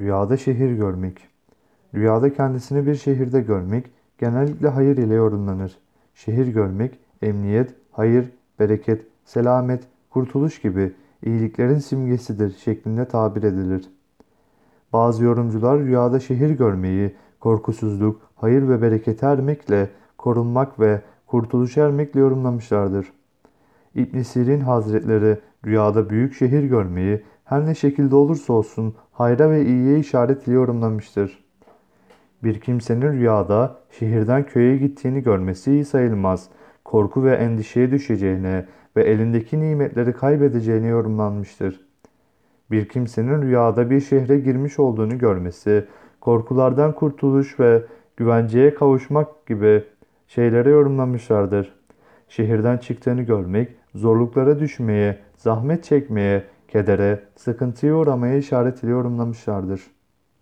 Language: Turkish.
Rüyada şehir görmek. Rüyada kendisini bir şehirde görmek genellikle hayır ile yorumlanır. Şehir görmek, emniyet, hayır, bereket, selamet, kurtuluş gibi iyiliklerin simgesidir şeklinde tabir edilir. Bazı yorumcular rüyada şehir görmeyi korkusuzluk, hayır ve berekete ermekle, korunmak ve kurtuluşa ermekle yorumlamışlardır. İbn Sirin Hazretleri rüyada büyük şehir görmeyi her ne şekilde olursa olsun hayra ve iyiye işaret ile yorumlamıştır. Bir kimsenin rüyada şehirden köye gittiğini görmesi iyi sayılmaz. Korku ve endişeye düşeceğine ve elindeki nimetleri kaybedeceğine yorumlanmıştır. Bir kimsenin rüyada bir şehre girmiş olduğunu görmesi, korkulardan kurtuluş ve güvenceye kavuşmak gibi şeylere yorumlamışlardır. Şehirden çıktığını görmek, zorluklara düşmeye, zahmet çekmeye, kedere, sıkıntıya uğramaya işaret ile yorumlamışlardır.